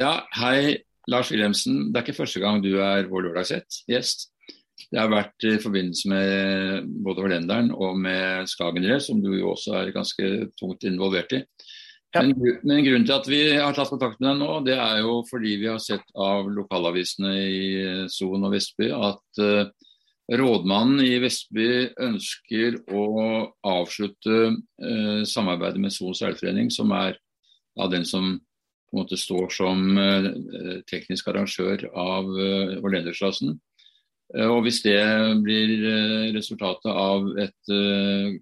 Ja, hei Lars Wilhelmsen. Det er ikke første gang du er vår lørdagsgjest. Det har vært i forbindelse med både Hollenderen og med Skagenrud, som du jo også er ganske tungt involvert i. Ja. Men, men, grunnen til at vi har tatt kontakt med deg nå, det er jo fordi vi har sett av lokalavisene i Son og Vestby at uh, rådmannen i Vestby ønsker å avslutte uh, samarbeidet med Son seilforening, som er av den som på en måte står som uh, teknisk arrangør av uh, Orlendersklassen. Og Hvis det blir resultatet av et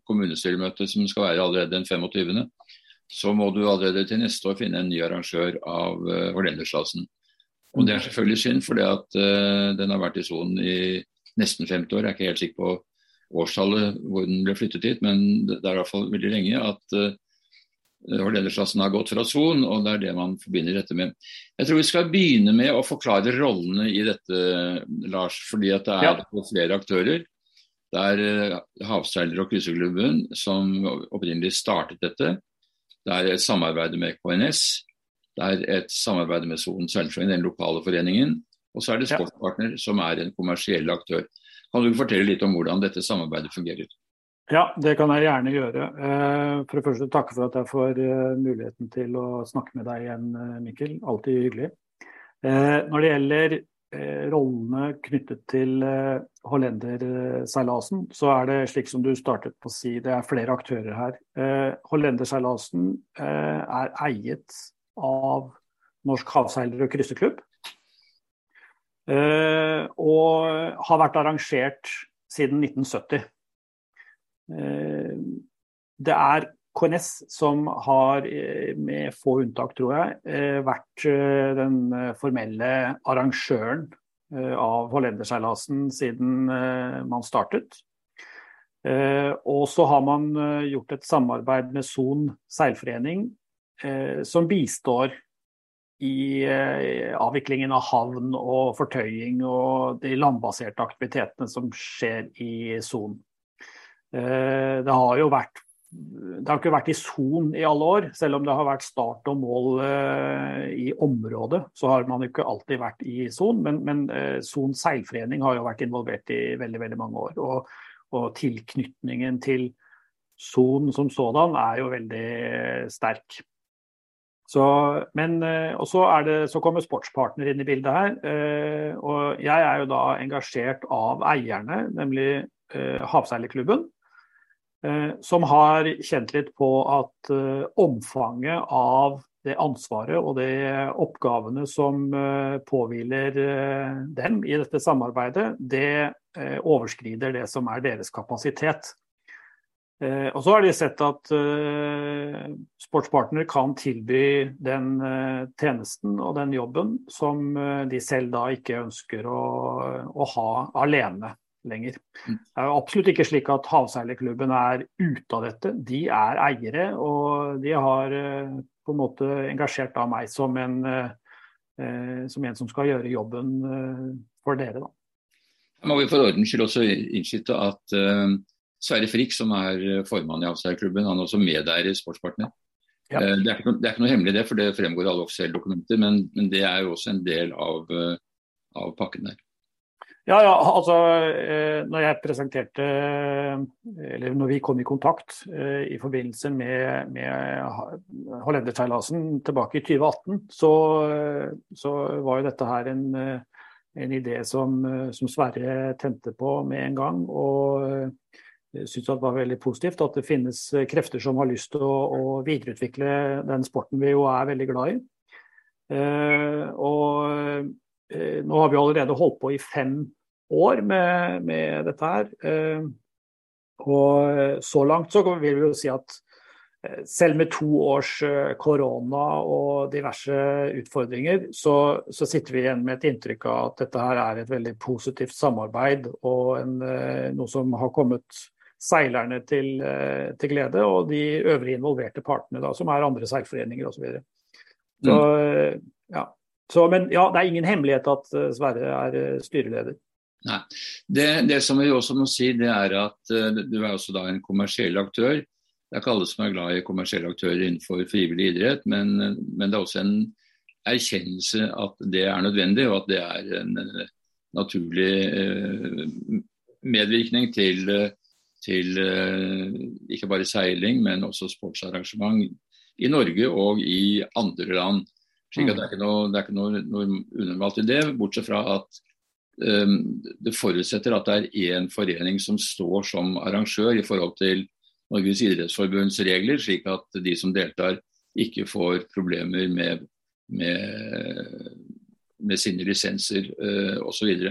kommunestyremøte som skal være allerede den 25., så må du allerede til neste år finne en ny arrangør av eh, Orlendersklassen. Og Det er selvfølgelig synd, for den har vært i sonen i nesten 50 år. Jeg er ikke helt sikker på årstallet hvor den ble flyttet hit, men det er i hvert fall veldig lenge at uh, Orlendersklassen har gått fra son, og det er det man forbinder dette med. Jeg tror vi skal begynne med å forklare rollene i dette, Lars. Fordi at det er ja. flere aktører. Det er uh, Havseiler- og krysserklubben som opprinnelig startet dette. Det er et samarbeid med KNS. Det er et samarbeid med Son Seilforening, den lokale foreningen. Og så er det Sportspartner, som er en kommersiell aktør. Kan du fortelle litt om hvordan dette samarbeidet fungerer? Ja, det kan jeg gjerne gjøre. Eh, for det første takke for at jeg får eh, muligheten til å snakke med deg igjen, eh, Mikkel. Alltid hyggelig. Når det gjelder rollene knyttet til hollenderseilasen, så er det slik som du startet på å si, det er flere aktører her. Hollenderseilasen er eiet av Norsk havseiler- og krysseklubb. Og har vært arrangert siden 1970. Det er KNS som har, eh, med få unntak tror jeg, eh, vært eh, den formelle arrangøren av hollenderseilasen siden man startet. Og så har man gjort et samarbeid med Son seilforening som bistår i avviklingen av havn og fortøying og de landbaserte aktivitetene som skjer i Son. Det har jo vært det har ikke vært i son i alle år. Selv om det har vært start og mål eh, i området, så har man ikke alltid vært i son. Men, men eh, Son seilforening har jo vært involvert i veldig veldig mange år. Og, og tilknytningen til son som sådan er jo veldig sterk. Så, men, eh, og så, det, så, kommer sportspartner inn i bildet her. Eh, og jeg er jo da engasjert av eierne, nemlig eh, Havseilerklubben. Eh, som har kjent litt på at eh, omfanget av det ansvaret og de oppgavene som eh, påhviler dem i dette samarbeidet, det overskrider det som er deres kapasitet. Og så har de sett at sportspartner kan tilby den tjenesten og den jobben som de selv da ikke ønsker å, å ha alene lenger. Mm. Det er jo absolutt ikke slik at Havseilerklubben er ute av dette. De er eiere, og de har eh, på en måte engasjert av meg som en, eh, som en som skal gjøre jobben eh, for dere. Da. Må vi for ordens skyld også innskyte at uh, Sverre Frikk, som er formann i Havseilerklubben, han er også medeier i Sportspartner. Ja. Uh, det, er noe, det, er ikke noe, hemmelig det, for det fremgår i alle offisielle dokumenter, men, men, det er jo også en del av, uh, av pakken der. Ja, ja, altså eh, når jeg presenterte Eller når vi kom i kontakt eh, i forbindelse med, med Hollenderseilasen tilbake i 2018, så, så, var jo dette her en, en idé som, som, Sverre tente på med en gang. Og syntes det var veldig positivt at det finnes krefter som har lyst til å, å videreutvikle den sporten vi jo er veldig glad i. Eh, og nå har vi allerede holdt på i fem år med, med dette her. Eh, og så langt så vil vi jo si at eh, selv med to års eh, korona og diverse utfordringer, så, så, sitter vi igjen med et inntrykk av at dette her er et veldig positivt samarbeid og en, noe som har kommet seilerne til, til, glede, og de øvrige involverte partene, da, som er andre seilforeninger osv. Så, mm. ja. Så, men ja, det er ingen hemmelighet at Sverre er styreleder. Nei. Det, det, som vi også må si, det er at uh, du er også da en kommersiell aktør. Det er ikke alle som er glad i kommersielle aktører innenfor frivillig idrett, men, men det er også en erkjennelse at det er nødvendig, og at det er en naturlig medvirkning til, til ikke bare seiling, men også sportsarrangement i Norge og i andre land. slik at Det er ikke noe, er ikke noe, noe unormalt i det, bortsett fra at det forutsetter at det er én forening som står som arrangør i forhold til Norges idrettsforbunds regler, slik at de som deltar ikke får problemer med, med, med sine lisenser uh, osv.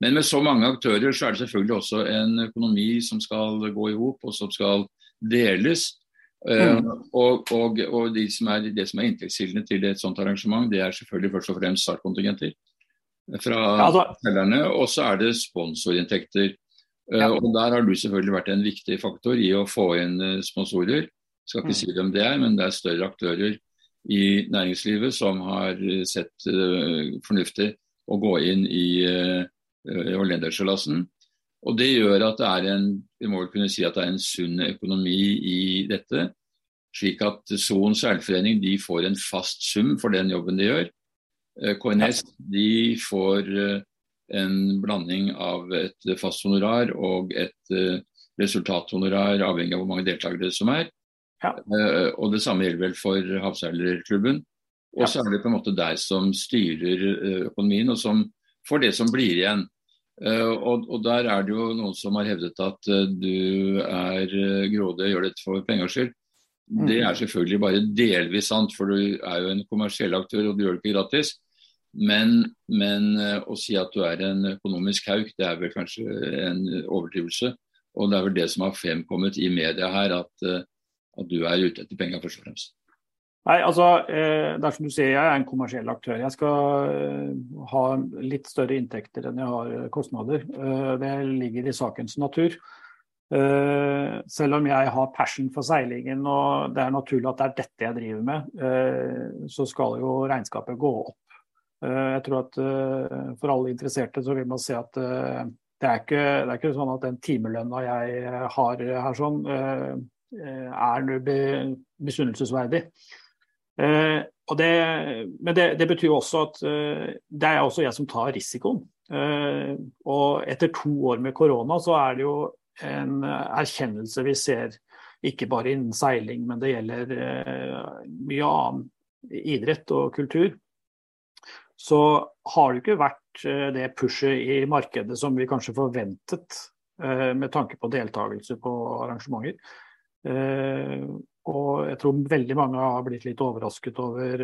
Men med så mange aktører så er det selvfølgelig også en økonomi som skal gå i hop og som skal deles. Uh, mm. og, og, og de som er, det som er inntektskildene til et sånt arrangement, det er selvfølgelig først og fremst startkontingenter fra ja, selgerne. Og så er det sponsorinntekter. Ja. Uh, og Der har du selvfølgelig vært en viktig faktor i å få inn uh, sponsorer. Jeg skal ikke mm. si hvem det er, men det er større aktører i næringslivet som har sett fornuftig å gå inn i uh, Og Det gjør at det er en vi må vel kunne si at det er en sunn økonomi i dette. Slik at Son seilforening de får en fast sum for den jobben de gjør. Eh, KNS de får eh, en blanding av et fast honorar og et eh, resultathonorar, avhengig av hvor mange deltakere som er. Ja. Og Det samme gjelder vel for havseilerklubben. Og så er det på en måte deg som styrer økonomien, og som får det som blir igjen. Og, og, Der er det jo noen som har hevdet at du er grådig og gjør dette for pengers skyld. Mm. Det er selvfølgelig bare delvis sant, for du er jo en kommersiell aktør og du gjør det ikke gratis. Men, men å si at du er en økonomisk hauk, det er vel kanskje en overdrivelse. Og det er vel det som har fremkommet i media her, at, at du er ute etter penger først og fremst. Nei, altså, eh, det er som du sier, Jeg er en kommersiell aktør. Jeg skal eh, ha litt større inntekter enn jeg har eh, kostnader. Det ligger i sakens natur. Selv om jeg har passion for seilingen og det er naturlig at det er dette jeg driver med, så skal jo regnskapet gå opp. Jeg tror at For alle interesserte så vil man se at det er ikke, det er ikke sånn at den timelønna jeg har her sånn, er misunnelsesverdig. Eh, det, men det, det, betyr også at eh, det er også jeg som tar risikoen. Eh, og etter to år med korona så er det jo en erkjennelse vi ser ikke bare innen seiling, men det gjelder mye annen idrett og kultur. Så har det ikke vært det pushet i markedet som vi kanskje forventet med tanke på deltakelse på arrangementer. Og jeg tror veldig mange har blitt litt overrasket over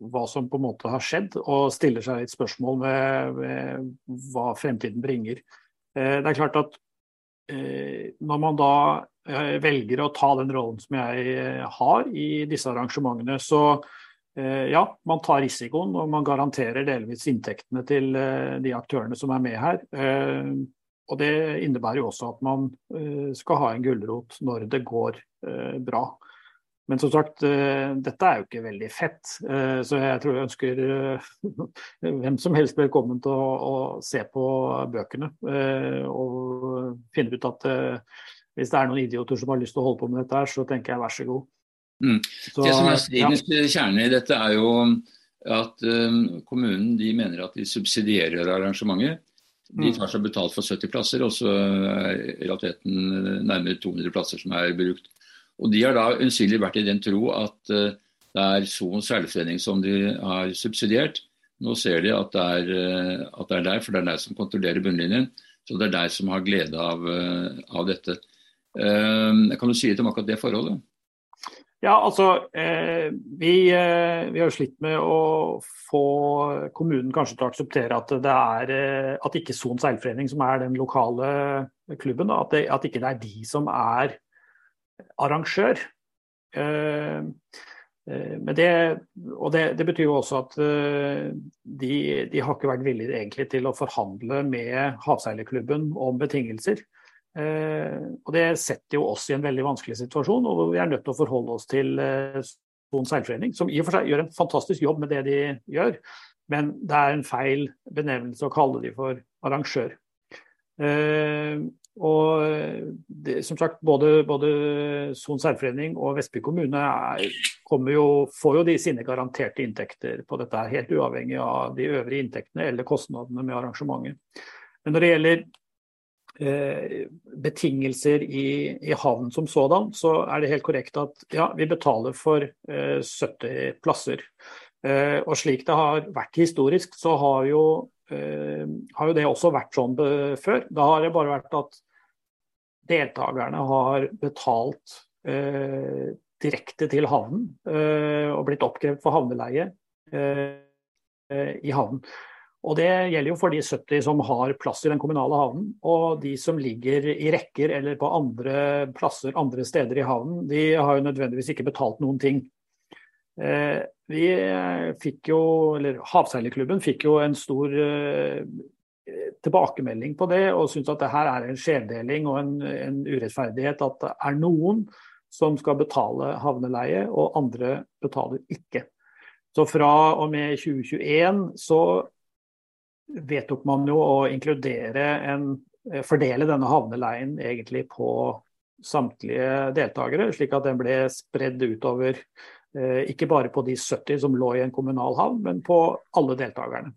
hva som på en måte har skjedd, og stiller seg litt spørsmål ved, hva fremtiden bringer. Det er klart at når man da velger å ta den rollen som jeg har i disse arrangementene, så ja, man tar risikoen og man garanterer delvis inntektene til de aktørene som er med her. Og Det innebærer jo også at man skal ha en gulrot når det går Eh, bra. Men som sagt, eh, dette er jo ikke veldig fett. Eh, så jeg tror jeg ønsker hvem som helst velkommen til å, å se på bøkene. Og finne ut at hvis det er noen idioter som har lyst til å holde på med dette, her, så tenker jeg vær så god. Mm. Så, det som er stridens ja. kjerne i dette, er jo at um, kommunen de mener at de subsidierer arrangementet. De mm. tar seg betalt for 70 plasser, og så er i realiteten nærmere 200 plasser som er brukt. Og De har da unnskyldelig vært i den tro at uh, det er Son seilforening som de har subsidiert. Nå ser de at det, er, uh, at det er der, for det er der som kontrollerer bunnlinjen. Så det er der som har glede av, uh, av dette. kan du si litt om akkurat det forholdet? Ja, altså eh, vi, eh, vi, har jo slitt med å få kommunen kanskje til å akseptere at det er eh, at ikke Son seilforening, som er den lokale klubben, at, det, at ikke det er de som er arrangør. Men det, og det, det, betyr jo også at de, de, har ikke vært villige egentlig til å forhandle med Havseilerklubben om betingelser. Og Det setter jo oss i en veldig vanskelig situasjon, og vi er nødt til å forholde oss til Son seilforening, som i og for seg gjør en fantastisk jobb med det de gjør, men det er en feil benevnelse å kalle de for arrangør. Og det, som sagt, både, både Son seilforening og Vestby kommune er jo, får jo de sine garanterte inntekter på dette, helt uavhengig av de øvrige inntektene eller kostnadene med arrangementet. Men når det gjelder eh, betingelser i, i, havn som sådan, så er det helt korrekt at ja, vi betaler for eh, 70 plasser. Eh, og slik det har vært historisk, så har jo, eh, har jo det også vært sånn før. Da har det bare vært at deltakerne har betalt eh, direkte til havnen eh, og blitt oppkrevd for havneleie eh, i havnen. Og Det gjelder jo for de 70 som har plass i den kommunale havnen. Og de som ligger i rekker eller på andre plasser andre steder i havnen, de har jo nødvendigvis ikke betalt noen ting. Eh, vi fikk jo, eller Havseilerklubben fikk jo en stor tilbakemelding på det, og syns at det her er en skjevdeling og en, en urettferdighet. At det er noen som skal betale havneleie, og andre betaler ikke. Så fra og med 2021 så vedtok man jo å inkludere en eh, Fordele denne havneleien egentlig på samtlige deltakere, slik at den ble spredd utover eh, ikke bare på de 70 som lå i en kommunal havn, men på alle deltakerne.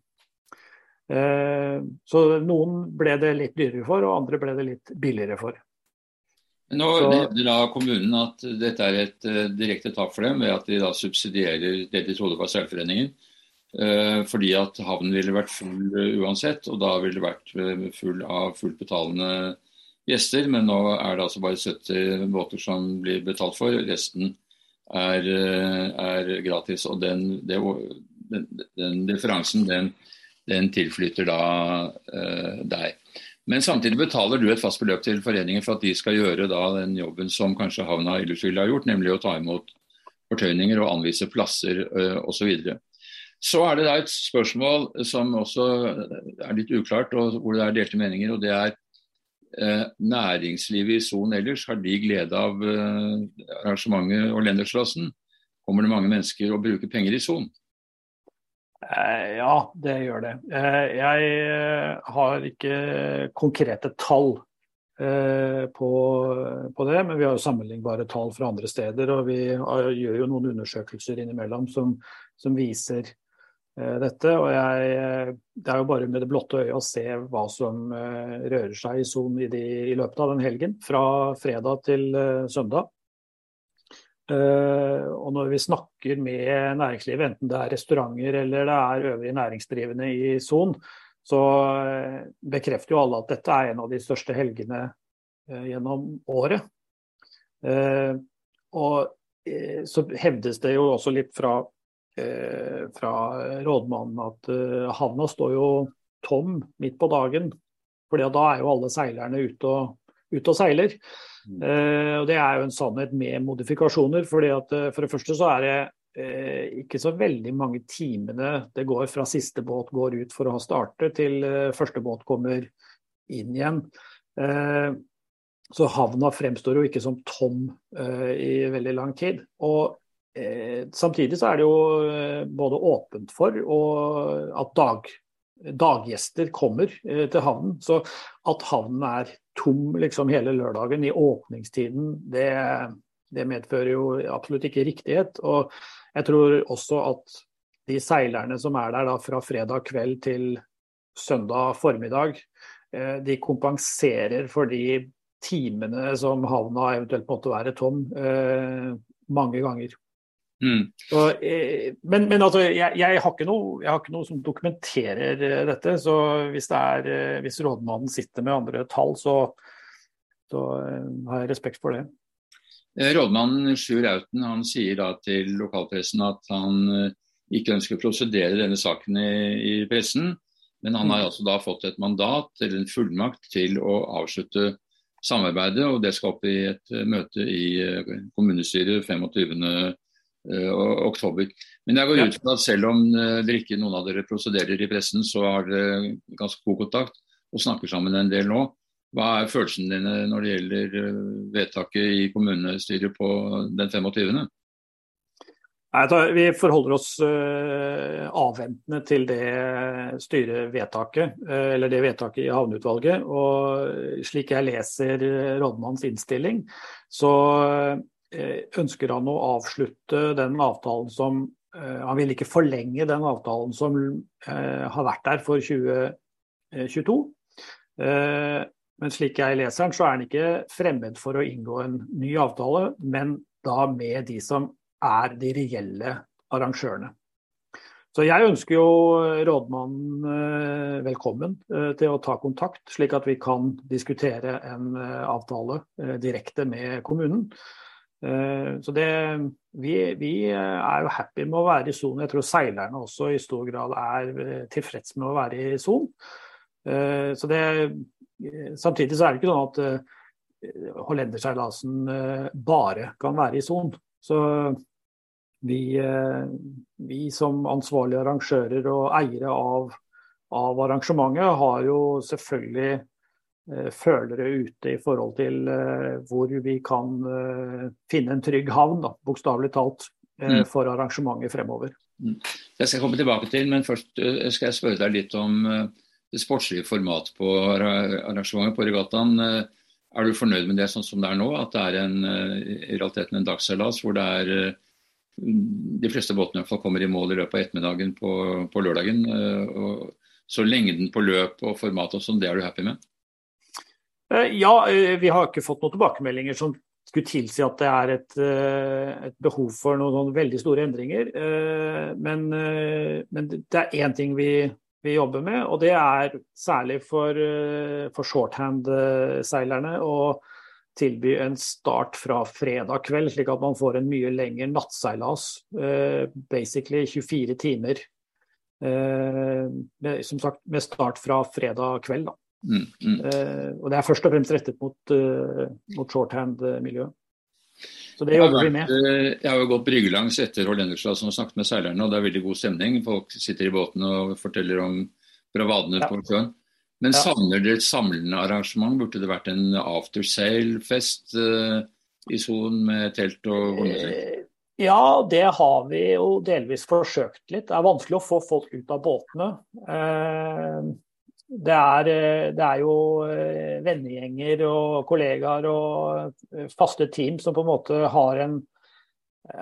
Eh, så noen ble det litt dyrere for, og andre ble det litt billigere for. Nå nevner da kommunen at dette er et direkte tap for dem ved at de da subsidierer det de trodde var seilforeningen. Uh, fordi at havnen ville vært full uh, uansett, og da ville det vært full av fullt betalende gjester. Men nå er det altså bare 70 båter som blir betalt for. Resten er, er gratis. Og den, det, den, den differansen den, den tilflyter da deg. Men samtidig betaler du et fast beløp til foreningen for at de skal gjøre da den jobben som kanskje havna Illuskyld har gjort, nemlig å ta imot fortøyninger og anvise plasser osv. Så, så er det et spørsmål som også er litt uklart, og hvor det er delte meninger. og det er uh, Næringslivet i sonen ellers, har de glede av uh, arrangementet og Lendersklassen? Kommer det mange mennesker og bruker penger i sonen? Eh, ja, det gjør det. Eh, jeg eh, har ikke konkrete tall på, det, men vi har jo sammenlignbare tall fra andre steder. Og vi gjør jo noen undersøkelser innimellom som, som viser dette. Og jeg, det er jo bare med det blotte øyet å se hva som rører seg i Son i, i løpet av den helgen. Fra fredag til søndag. Og når vi snakker med næringslivet, enten det er restauranter eller det er øvrige næringsdrivende i Son, så bekrefter jo alle at dette er en av de største helgene gjennom året. og så hevdes det jo også litt fra, fra rådmannen at havna står jo tom midt på dagen. For da er jo alle seilerne ute og, ute og seiler. Uh, og Det er jo en sannhet med modifikasjoner. fordi at uh, For det første så er det uh, ikke så veldig mange timene det går fra siste båt går ut for å ha startet, til første båt kommer inn igjen. så havna fremstår jo ikke som tom i veldig lang tid. Og samtidig så er det jo både åpent for at dag, daggjester kommer til havnen. Så at havnen er tom liksom hele lørdagen i åpningstiden, det, det, medfører jo absolutt ikke riktighet. Og jeg tror også at de seilerne som er der da fra fredag kveld til søndag formiddag, eh, de kompenserer for de timene som havna eventuelt måtte være tom, eh, mange ganger. Mm. Så, eh, men, men altså, jeg, jeg, har ikke noe, jeg har ikke noe som dokumenterer eh, dette. Så hvis, det er, eh, hvis rådmannen sitter med andre tall, så, så har jeg respekt for det. Rådmannen Sjur Auten han sier da til lokalpressen at han ikke ønsker å prosedere denne saken i, i pressen. Men han har mm. altså da fått et mandat eller en fullmakt til å avslutte samarbeidet. og Det skal opp i et møte i kommunestyret 25. Eh, oktober. Men jeg går ut fra at selv om eh, dere ikke noen av dere prosederer i pressen, så har dere ganske god kontakt og snakker sammen en del nå. Hva er følelsene dine når det gjelder eh, vedtaket i kommunestyret på den 25.? Vi forholder oss avventende til det styrevedtaket, eller det vedtaket i havneutvalget. Og slik jeg leser rådmannens innstilling, så ønsker han å avslutte den avtalen som Han vil ikke forlenge den avtalen som har vært der for 2022. Men slik jeg leser den, så er han ikke fremmed for å inngå en ny avtale, men da med de som er de reelle arrangørene. Så jeg ønsker jo rådmannen eh, velkommen eh, til å ta kontakt, slik at vi kan diskutere en eh, avtale direkte med kommunen. Så det, vi, vi, er jo happy med å være i sonen. Jeg tror seilerne også i stor grad er tilfreds med å være i sonen. Samtidig så er det ikke sånn at hollenderseilasen bare kan være i sonen. Vi, eh, vi, som ansvarlige arrangører og eiere av, av arrangementet har jo selvfølgelig eh, følere ute i forhold til eh, hvor vi kan finne en trygg havn, bokstavelig talt, mm. for arrangementet fremover. Mm. Jeg skal komme tilbake til, men først skal jeg spørre deg litt om det sportslige formatet på arrangementet på regattaen. Er du fornøyd med det sånn som det er nå? At det er en, i realiteten en dagsseilas hvor det er de fleste båtene kommer i mål i løpet av ettermiddagen på, på lørdagen. Eh, og, så lengden på løp og formatet og sånn, det er du happy med? Eh, ja, eh, vi har ikke fått noen tilbakemeldinger som skulle tilsi at det er et, et behov for noen, noen, veldig store endringer. Men, men det er én ting vi, vi, jobber med, og det er særlig for, for shorthand-seilerne. å tilby en start fra fredag kveld, slik at man får en mye lengre nattseilas. Basically 24 timer. Med, som sagt med start fra fredag kveld. Mm, mm. Uh, og det er først og fremst rettet mot, mot shorthand-miljøet. Så det jobber vi med. Jeg har jo gått bryggelangs etter Hollenderslassen har snakket med seilerne, og det er veldig god stemning. Folk sitter i båten og forteller om bravadene ja. på sjøen. Men ja. savner dere et samlende arrangement? Burde det vært en aftersail-fest uh, i sonen med telt og? Eh, ja, det har vi jo delvis forsøkt litt. Det er vanskelig å få folk ut av båtene. Uh, det er, det er, jo vennegjenger og kollegaer og faste team som på en måte har en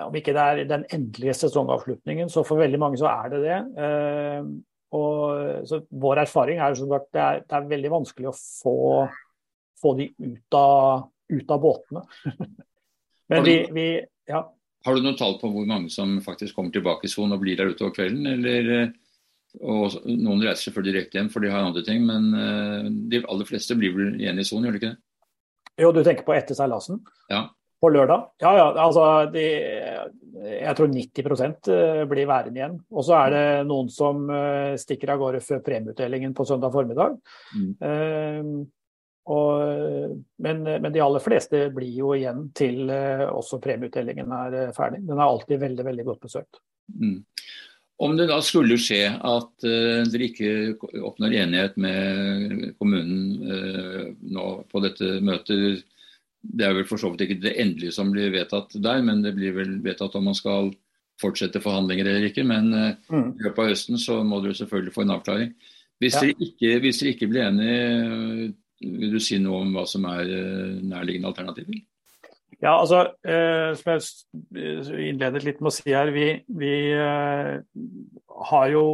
Om ikke det er den endelige sesongavslutningen, så for veldig mange så er det det. Og, så vår erfaring er at det er, det er veldig vanskelig å få, få de ut av, ut av båtene. Men vi, vi, ja. Har du noen tall på hvor mange som faktisk kommer tilbake i sonen og blir der utover kvelden? Eller, og noen reiser selvfølgelig direkte hjem for de har andre ting, men eh, de aller fleste blir vel igjen i sonen, gjør de ikke det? Jo, du tenker på etter seilasen? Ja på lørdag. Ja, ja, altså de, Jeg tror 90 eh, blir værende igjen. Og så er det noen som eh, stikker av gårde før premieutdelingen på søndag formiddag. Mm. Uh, og, men, men, de aller fleste blir jo igjen til også premieutdelingen er ferdig. Den er alltid veldig, veldig godt besøkt. Mm. Om det da skulle skje at uh, dere ikke oppnår enighet med kommunen nå på dette møtet, det er vel for så vidt ikke det endelige som blir vedtatt der, men det blir vel vedtatt om man skal fortsette forhandlinger eller ikke. Men eh, mm. i løpet av høsten så må dere selvfølgelig få en avklaring. Hvis, ja. dere ikke, hvis, dere ikke, blir enige, vil du si noe om hva som er eh, nærliggende alternativer? Ja, altså, eh, Som jeg innledet litt med å si her, vi, vi eh, har jo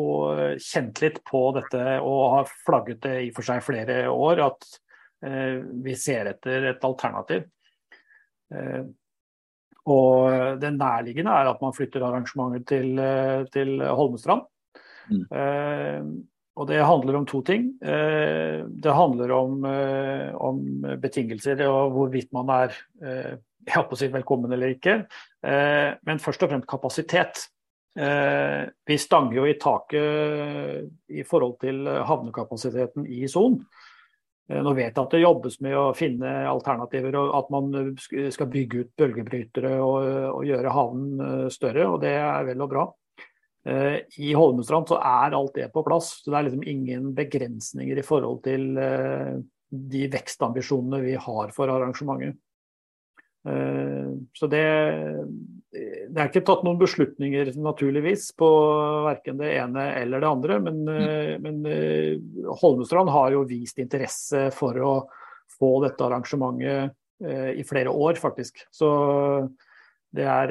kjent litt på dette og har flagget det i for seg flere år. at Eh, vi ser etter et alternativ. Eh, og det nærliggende er at man flytter arrangementet til, eh, til Holmestrand. Mm. Og det handler om to ting. Det handler om, om betingelser og hvorvidt man er jeg håper å si velkommen eller ikke. Men først og fremst kapasitet. Vi stanger jo i taket i forhold til havnekapasiteten i sonen. Eh, nå vet jeg at det jobbes med å finne alternativer, og at man skal bygge ut bølgebrytere og, og gjøre havnen eh, større, og det er vel og bra. Eh, I Holmestrand så er alt det på plass, så det er liksom ingen begrensninger i forhold til de vekstambisjonene vi har for arrangementet. Så det, det er ikke tatt noen beslutninger, naturligvis, på verken det ene eller det andre. Men, mm. Eh, men eh, Holmestrand har jo vist interesse for å få dette arrangementet eh, i flere år, faktisk. Så Det er,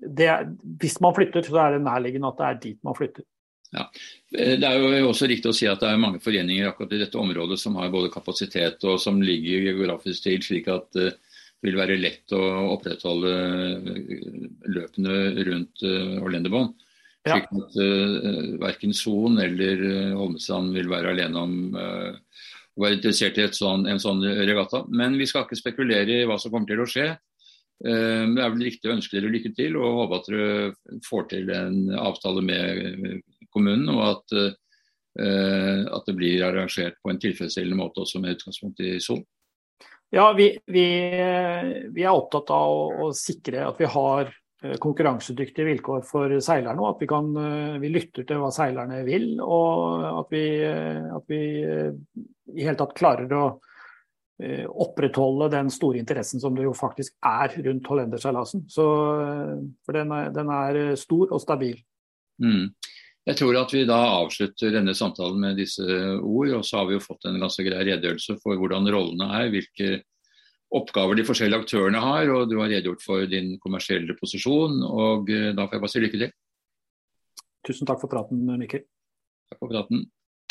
det er, hvis man flytter, så er det nærliggende at det er dit man flytter. Ja. Det er jo også riktig å si at det er mange foreninger akkurat i dette området som har både kapasitet og som ligger geografisk til, slik at vil være lett å opprettholde løpene rundt Orlendebanen. Ja. Slik at uh, verken Son eller Holmestrand vil være alene om uh, å være interessert i sånn, en sånn regatta. Men vi skal ikke spekulere i hva som kommer til å skje. Uh, det er vel riktig å ønske dere lykke til og håpe at dere får til en avtale med kommunen, og at, at, det blir arrangert på en tilfredsstillende måte også med utgangspunkt i Son. Ja, vi, vi, vi, er opptatt av å, å, sikre at vi har eh, konkurransedyktige vilkår for seilerne. og At vi, kan, eh, vi lytter til hva seilerne vil. Og at vi, at vi i hele tatt klarer å opprettholde den store interessen som det jo faktisk er rundt hollenderseilasen. For den er, den er, stor og stabil. Mm. Jeg tror at vi da avslutter denne samtalen med disse ord. Og så har vi jo fått en ganske grei redegjørelse for hvordan rollene er, hvilke oppgaver de forskjellige aktørene har. Og du har redegjort for din kommersielle posisjon. Og eh, da får jeg bare si lykke til. Tusen takk for praten, Mikkel. Takk for praten.